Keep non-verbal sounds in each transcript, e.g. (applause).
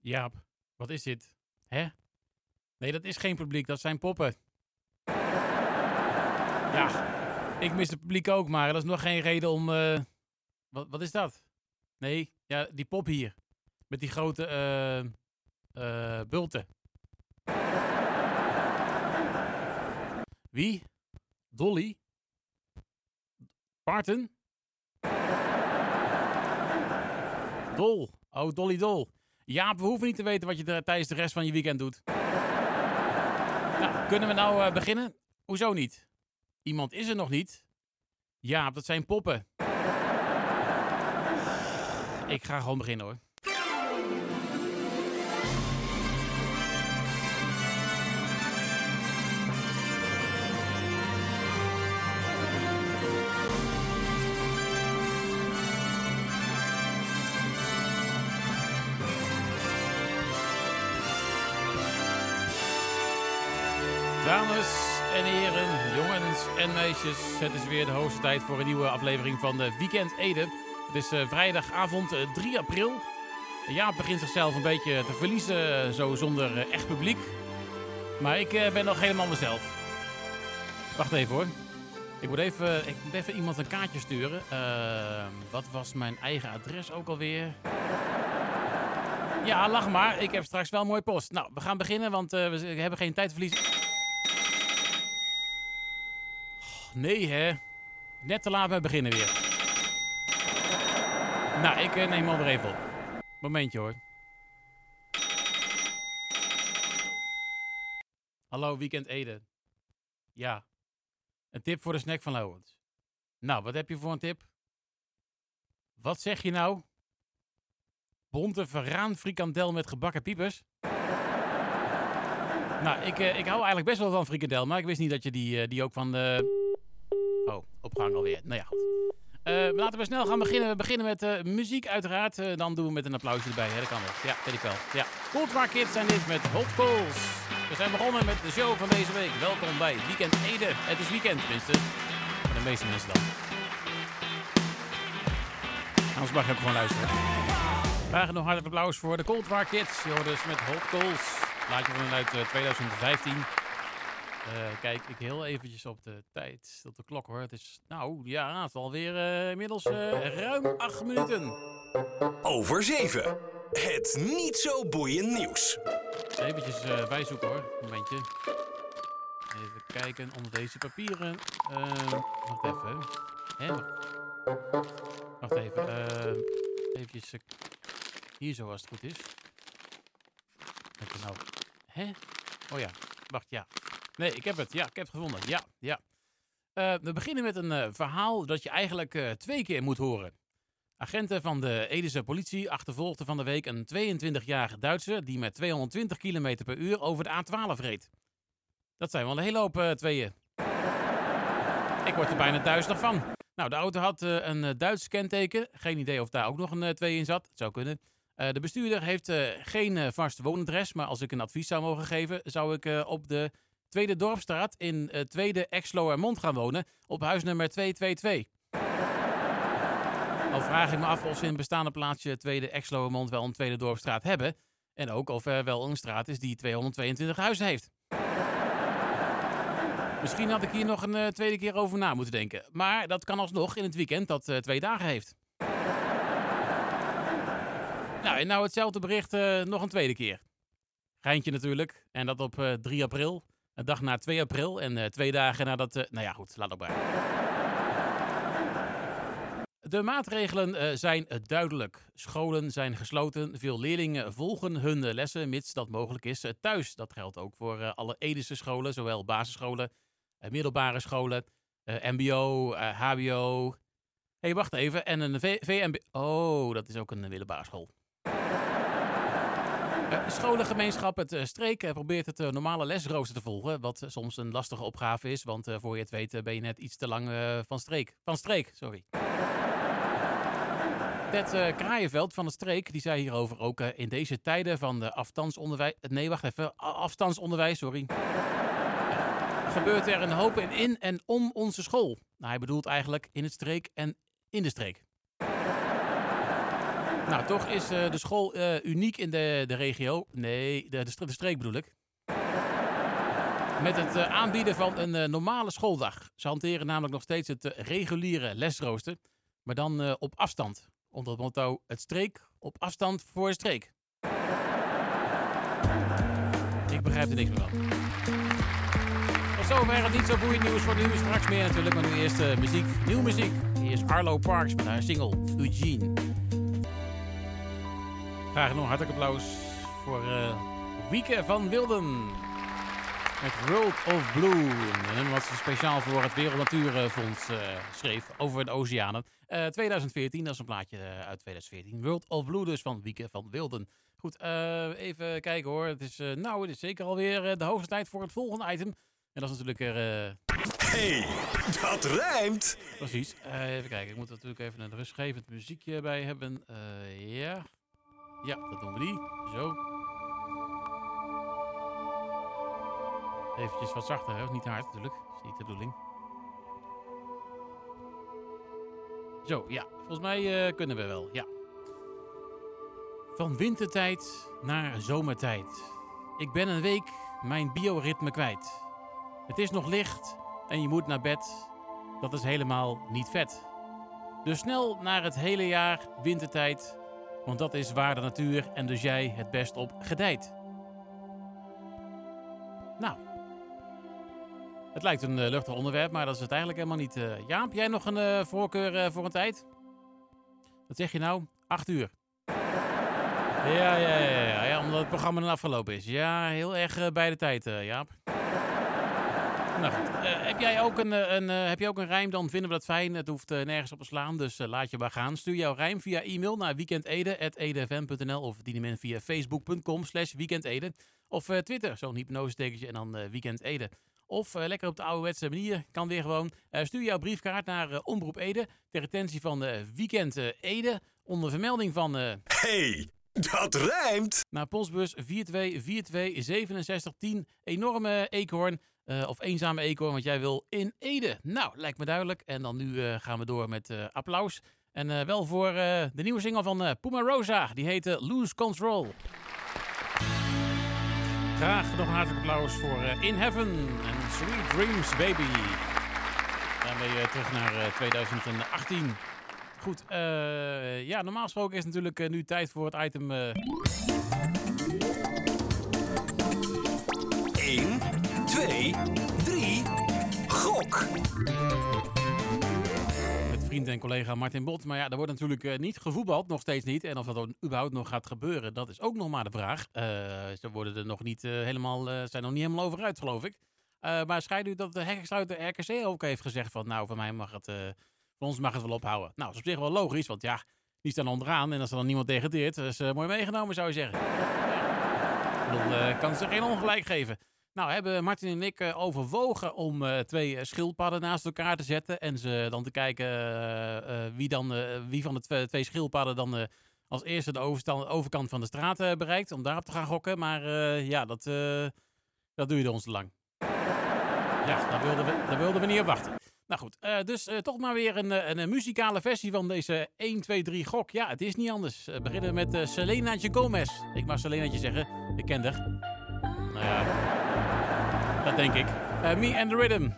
Jaap, wat is dit? Hè? Nee, dat is geen publiek, dat zijn poppen. Ja, ik mis het publiek ook, maar dat is nog geen reden om... eh, wat, wat is dat? Nee, ja, die pop hier. Met die grote eh eh, bulten. Wie? Dolly? Parton? Dol. Oh, Dolly Dol. Jaap, we hoeven niet te weten wat je tijdens de rest van je weekend doet. Nou, kunnen we nou eh, beginnen? Hoezo niet? Iemand is er nog niet. Jaap, dat zijn poppen. Ik ga gewoon beginnen hoor. Dames en heren, jongens en meisjes, het is weer de hoogste tijd voor een nieuwe aflevering van de Weekend Ede. Het is eh, vrijdagavond eh, 3 april. Jaap begint zichzelf een beetje te verliezen, eh, zo zonder eh, echt publiek. Maar ik eh, ben nog helemaal mezelf. Wacht even hoor. Ik moet even, ik moet even iemand een kaartje sturen. Eh, wat was mijn eigen adres ook alweer? Ja, lach maar. Ik heb straks wel mooi post. Nou, we gaan beginnen, want eh, we hebben geen tijd te Nee, hè? Net te laat met beginnen weer. Nou, ik eh, neem alweer even op. Momentje hoor. Hallo, Weekend Ede. Ja. Een tip voor de snack van Lowens. Nou, wat heb je voor een tip? Wat zeg je nou? Bonte verraan frikandel met gebakken piepers? Nou, ik, eh, ik hou eigenlijk best wel van frikandel, maar ik wist niet dat je die, eh, die ook van de... Oh, opgang alweer. Nou ja. Eh, laten we snel gaan beginnen. We beginnen met eh, muziek uiteraard. Eh, dan doen we met een applausje erbij. Hè? Dat kan wel. Ja, weet ik wel. Ja. Cold Kids zijn dit met Hot Calls. We zijn begonnen met de show van deze week. Welkom bij Weekend Ede. Het is weekend, tenminste. Voor de meeste mensen dan. Anders mag je ook gewoon luisteren. Vragen nog hartelijk applaus voor de Cold War Kids. Je dus met Hot Calls. Laatje vanuit eh, 2015. Eh, kijk ik heel eventjes op de tijd, op de klok hoor. Het is, nou ja, het is alweer eh, inmiddels eh, ruim acht minuten. Over 7. Het niet zo boeiend nieuws. Eventjes bijzoeken hoor, momentje. Even kijken onder deze papieren. Wacht even. Hè? Wacht, even. eventjes hier zo als het goed is. Heb je nou... Hè? Oh ja, wacht, ja. Nee, ik heb het. Ja, ik heb het gevonden. Ja, ja. Eh, we beginnen met een eh, verhaal dat je eigenlijk eh, twee keer moet horen. Agenten van de Edische politie achtervolgden van de week een 22-jarige Duitser die met 220 km per uur over de A12 reed. Dat zijn wel een hele hoop tweeën. Ik word er bijna duizelig van. Nou, de auto had een Duits kenteken. Geen idee of daar ook nog een 2 in zat. Het zou kunnen. De bestuurder heeft geen vast woonadres, maar als ik een advies zou mogen geven, zou ik op de Tweede Dorpstraat in uh, Tweede Exloermond gaan wonen, op huisnummer 222. Al vraag ik me af of ze in bestaande plaatsje Tweede Exloermond wel een Tweede Dorpstraat hebben. En ook of er wel een straat is die 222 huizen heeft. Misschien had ik hier nog een eh, tweede keer over na moeten denken. Maar dat kan alsnog in het weekend dat eh, twee dagen heeft. Nou, en nou hetzelfde bericht eh, nog een tweede keer. Geintje natuurlijk. En dat op eh, 3 april. Een dag na 2 april. En eh, twee dagen nadat... eh, nou ja, goed. Laat ook maar. De maatregelen eh, zijn duidelijk. Scholen zijn gesloten. Veel leerlingen volgen hun lessen, mits dat mogelijk is, thuis. Dat geldt ook voor alle Edische scholen, zowel basisscholen, middelbare scholen, MBO, HBO. Hé, hey, wacht even. En een v VMB. Oh, dat is ook een middelbare school. Eh, scholengemeenschap Het eh, Streek eh, probeert het normale lesrooster te volgen. Wat soms een lastige opgave is, want voor je het weet ben je net iets te lang van streek. Van streek, sorry. Ted Kraaienveld van de Streek, die zei hierover ook in deze tijden van de afstandsonderwijs... Nee, wacht even. Afstandsonderwijs, sorry. Gebeurt er een hoop in, in en om onze school. Nou, hij bedoelt eigenlijk in het streek en in de streek. Nou, toch is de school uniek in de, de regio. Nee, de, de, streek bedoel ik. Met het aanbieden van een normale schooldag. Ze hanteren namelijk nog steeds het reguliere lesrooster. Maar dan op afstand. Onder het motto: het streek op afstand voor de streek. Ik begrijp er niks meer van. Tot zover het niet zo boeiend nieuws voor nu. Straks meer natuurlijk, maar nu eerst muziek. Nieuw muziek. Hier is Arlo Parks met haar single Eugene. Graag nog hartelijk applaus voor uh, Wieke van Wilden. Met World of Blue. Een nummer wat ze speciaal voor het Wereld Natuurfonds uh, schreef over de oceanen. 2014, dat is een plaatje uit 2014. World of Blue dus van Wieke van Wilden. Goed, even kijken hoor. Het is, nou, het is zeker alweer de hoogste tijd voor het volgende item. En dat is natuurlijk er... hey, dat rijmt! Precies. even kijken, ik moet natuurlijk even een rustgevend muziekje bij hebben. ja. Ja, dat doen we die. Zo. Eventjes wat zachter, hè? niet hard natuurlijk. Dat is niet de bedoeling. Zo, ja. Volgens mij kunnen we wel, ja. Van wintertijd naar zomertijd. Ik ben een week mijn bioritme kwijt. Het is nog licht en je moet naar bed. Dat is helemaal niet vet. Dus snel naar het hele jaar wintertijd, want dat is waar de natuur en dus jij het best op gedijt. Nou, het lijkt een uh, luchtig onderwerp, maar dat is het eigenlijk helemaal niet. Uh, Jaap, jij nog een uh, voorkeur voor een tijd? Wat zeg je nou? Acht uur. Ja, ja, ja, ja, ja, omdat het programma dan afgelopen is. Ja, heel erg bij de tijd, Jaap. Nou goed, uh, heb jij ook een, een, heb jij ook een rijm, dan vinden we dat fijn. Het hoeft nergens op te slaan, dus laat je maar gaan. Stuur jouw rijm via e-mail naar weekendeden.edfm.nl of dien hem via facebook.com slash weekendeden. Of Twitter, zo'n hypnose en dan weekendeden. Of lekker op de ouderwetse manier, kan weer gewoon. stuur jouw briefkaart naar Omroep Ede ter retentie van Weekend Ede onder vermelding van... Hey! Dat rijmt! Naar postbus 42426710. Enorme eekhoorn. Uh, of eenzame eekhoorn, want jij wil in Ede. Nou, lijkt me duidelijk. En dan nu uh, gaan we door met uh, applaus. En wel voor de nieuwe single van Puma Rosa. Die heet Lose Control. Graag nog een hartelijk applaus voor In Heaven en Sweet Dreams Baby. Daarmee terug naar 2018. Goed, ja, normaal gesproken is natuurlijk nu tijd voor het item... 2, 3, gok! Met vriend en collega Martin Bot. Maar ja, er wordt natuurlijk niet gevoetbald, nog steeds niet. En of dat überhaupt nog gaat gebeuren, dat is ook nog maar de vraag. ze worden er nog niet, helemaal, zijn nog niet helemaal over uit, geloof ik. maar schijnt u dat de hekkensluiter RKC ook heeft gezegd van... nou, voor mij mag het voor ons mag het wel ophouden. Nou, dat is op zich wel logisch, want ja, die staan onderaan. En als er dan niemand degradeert, dat is mooi meegenomen, zou je zeggen. (laughs) Dan kan ze geen ongelijk geven. Nou, hebben Martin en ik uh, overwogen om uh, twee schildpadden naast elkaar te zetten. En ze dan te kijken wie, dan, wie van de twee, twee schildpadden dan als eerste de overkant van de straat bereikt. Om daarop te gaan gokken. Maar ja, dat, dat duurde ons te lang. Ja, daar wilden we, daar wilden we niet op wachten. Nou goed, dus toch maar weer een, een, muzikale versie van deze 1, 2, 3 gok. Ja, het is niet anders. We beginnen met Selenaatje Gomez. Ik mag Selenaatje zeggen, ik ken haar. Nou ja, dat denk ik. Me and the Rhythm.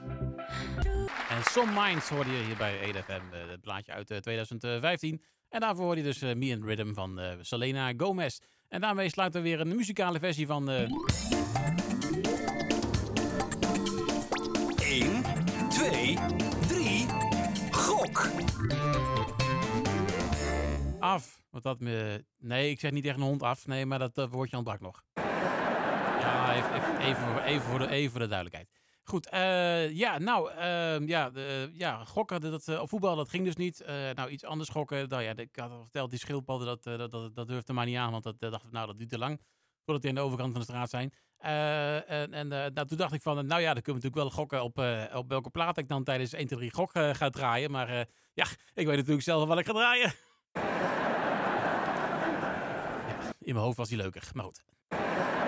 En Some Minds hoorde je hier bij EDFM, het plaatje uit 2015. En daarvoor hoorde je dus Me and the Rhythm van Selena Gomez. En daarmee sluiten we weer een muzikale versie van... 2, 3, gok! Af. Want dat me... Nee, ik zeg niet echt een hond af. Nee, maar dat, dat woordje ontbrak nog. Ja, even, even, voor, de, even de duidelijkheid. Goed, uh, ja, nou, uh, ja, de, ja, gokken, dat, uh, voetbal, dat ging dus niet. nou, iets anders gokken, nou ja, ik had al verteld, die schildpadden, dat, dat, dat, dat durfde maar niet aan, want dat dacht nou, dat duurt te lang voordat die aan de overkant van de straat zijn. En en nou, toen dacht ik van, nou ja, dan kunnen we natuurlijk wel gokken op, op welke plaat ik dan tijdens 1, 2, 3 gok ga draaien. Maar ja, ik weet natuurlijk zelf wat ik ga draaien. (laughs) in mijn hoofd was die leuker, maar goed.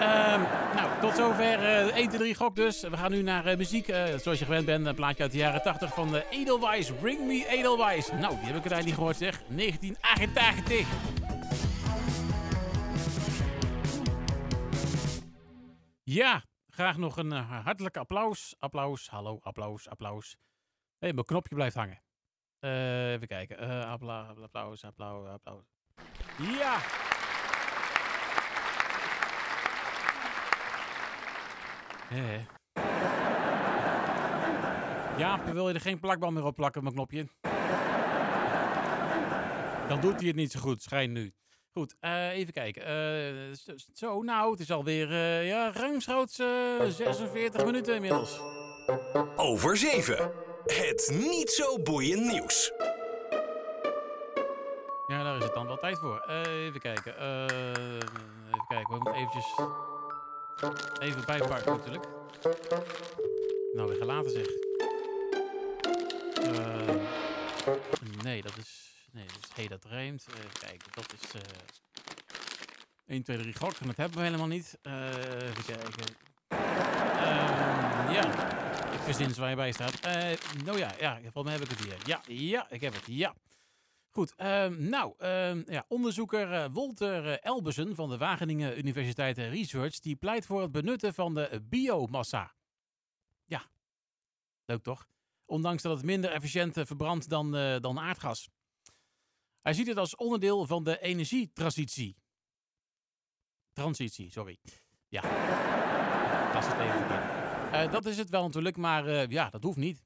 Ehm, nou, tot zover 1, 2, 3 gok dus. We gaan nu naar eh, muziek. Eh, zoals je gewend bent, een plaatje uit de jaren 80 van eh, Edelweiss. Bring me Edelweiss. Nou, die heb ik er eigenlijk niet gehoord zeg. 1988. Ja, graag nog een hartelijk applaus. Applaus, hallo, applaus, applaus. Hé, hey, mijn knopje blijft hangen. Even kijken. Uh, applaus, applaus, applaus, applaus. Ja! Eh. Jaap, wil je er geen plakband meer op plakken, mijn knopje? Dan doet hij het niet zo goed, schijn nu. Goed, uh, even kijken. Uh, zo, nou, het is alweer uh, ja, ruimschoots 46 minuten inmiddels. Over 7. Het niet zo boeiend nieuws. Ja, daar is het dan wel tijd voor. even kijken. even kijken, we moeten eventjes even bijpakken natuurlijk. Nou, weer gelaten zeg. nee, dat is Nee, dus hey, dat rijmt. Even kijken, dat is... Uh, 1, 2, 3 gok. Dat hebben we helemaal niet. Uh, even kijken. Um, ja, ik verzin waar je bij staat. Uh, nou ja, ja, volgens mij heb ik het hier. Ja, ja, ik heb het. Ja. Goed, um, nou, um, ja, onderzoeker uh, Wolter Elbesen van de Wageningen Universiteit Research... die pleit voor het benutten van de biomassa. Ja, leuk toch? Ondanks dat het minder efficiënt verbrandt dan, dan aardgas. Hij ziet het als onderdeel van de energietransitie. Transitie, sorry. Ja, (laughs) dat is het even dat is het wel natuurlijk, maar ja, dat hoeft niet.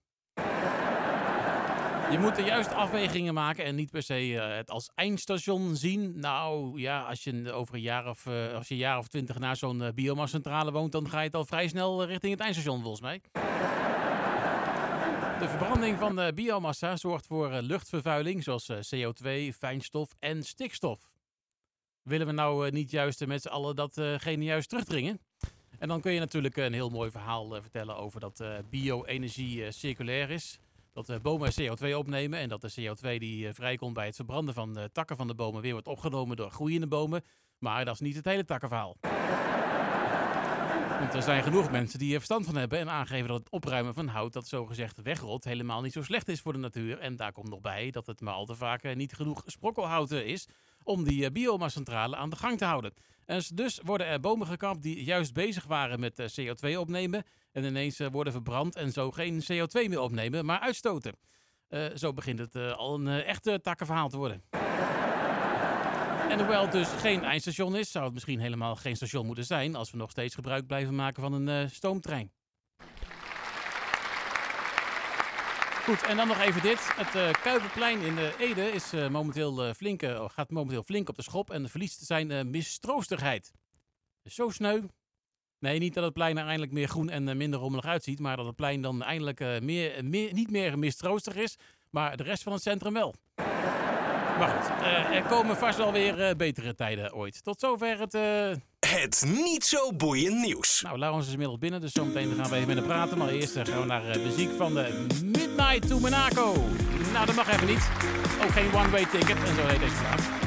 Je moet er juist afwegingen maken en niet per se uh, het als eindstation zien. Nou ja, als je over een jaar of, als je jaar of twintig naar zo'n biomascentrale woont, dan ga je het al vrij snel richting het eindstation volgens mij. De verbranding van de biomassa zorgt voor eh, luchtvervuiling zoals eh, CO2, fijnstof en stikstof. Willen we nou eh, niet juist met z'n allen datgene juist terugdringen? En dan kun je natuurlijk een heel mooi verhaal vertellen over dat bio-energie circulair is. Dat bomen CO2 opnemen en dat de CO2 die vrijkomt bij het verbranden van de takken van de bomen weer wordt opgenomen door groeiende bomen. Maar dat is niet het hele takkenverhaal. Want er zijn genoeg mensen die er verstand van hebben en aangeven dat het opruimen van hout dat zogezegd wegrot helemaal niet zo slecht is voor de natuur. En daar komt nog bij dat het maar al te vaak eh, niet genoeg sprokkelhouten is om die eh, biomascentrale aan de gang te houden. En dus worden er bomen gekapt die juist bezig waren met eh, CO2 opnemen en ineens worden verbrand en zo geen CO2 meer opnemen, maar uitstoten. zo begint het al een echte takkenverhaal te worden. En hoewel het dus geen eindstation is, zou het misschien helemaal geen station moeten zijn als we nog steeds gebruik blijven maken van een stoomtrein. Goed, en dan nog even dit. Het uh, Kuiperplein in uh, Ede is, momenteel, flink, gaat momenteel flink op de schop en verliest zijn mistroostigheid. zo sneu. Nee, niet dat het plein er eindelijk meer groen en minder rommelig uitziet, maar dat het plein dan eindelijk meer, meer, niet meer mistroostig is, maar de rest van het centrum wel. Maar goed, uh, er komen vast wel weer uh, betere tijden ooit. Tot zover het... Uh... Het niet zo boeiend nieuws. Nou, Laurens is inmiddels binnen, dus zometeen gaan we even met hem praten. Maar eerst gaan we naar muziek van de Midnight to Monaco. Nou, dat mag even niet. Ook geen one-way ticket en zo heet deze plaat.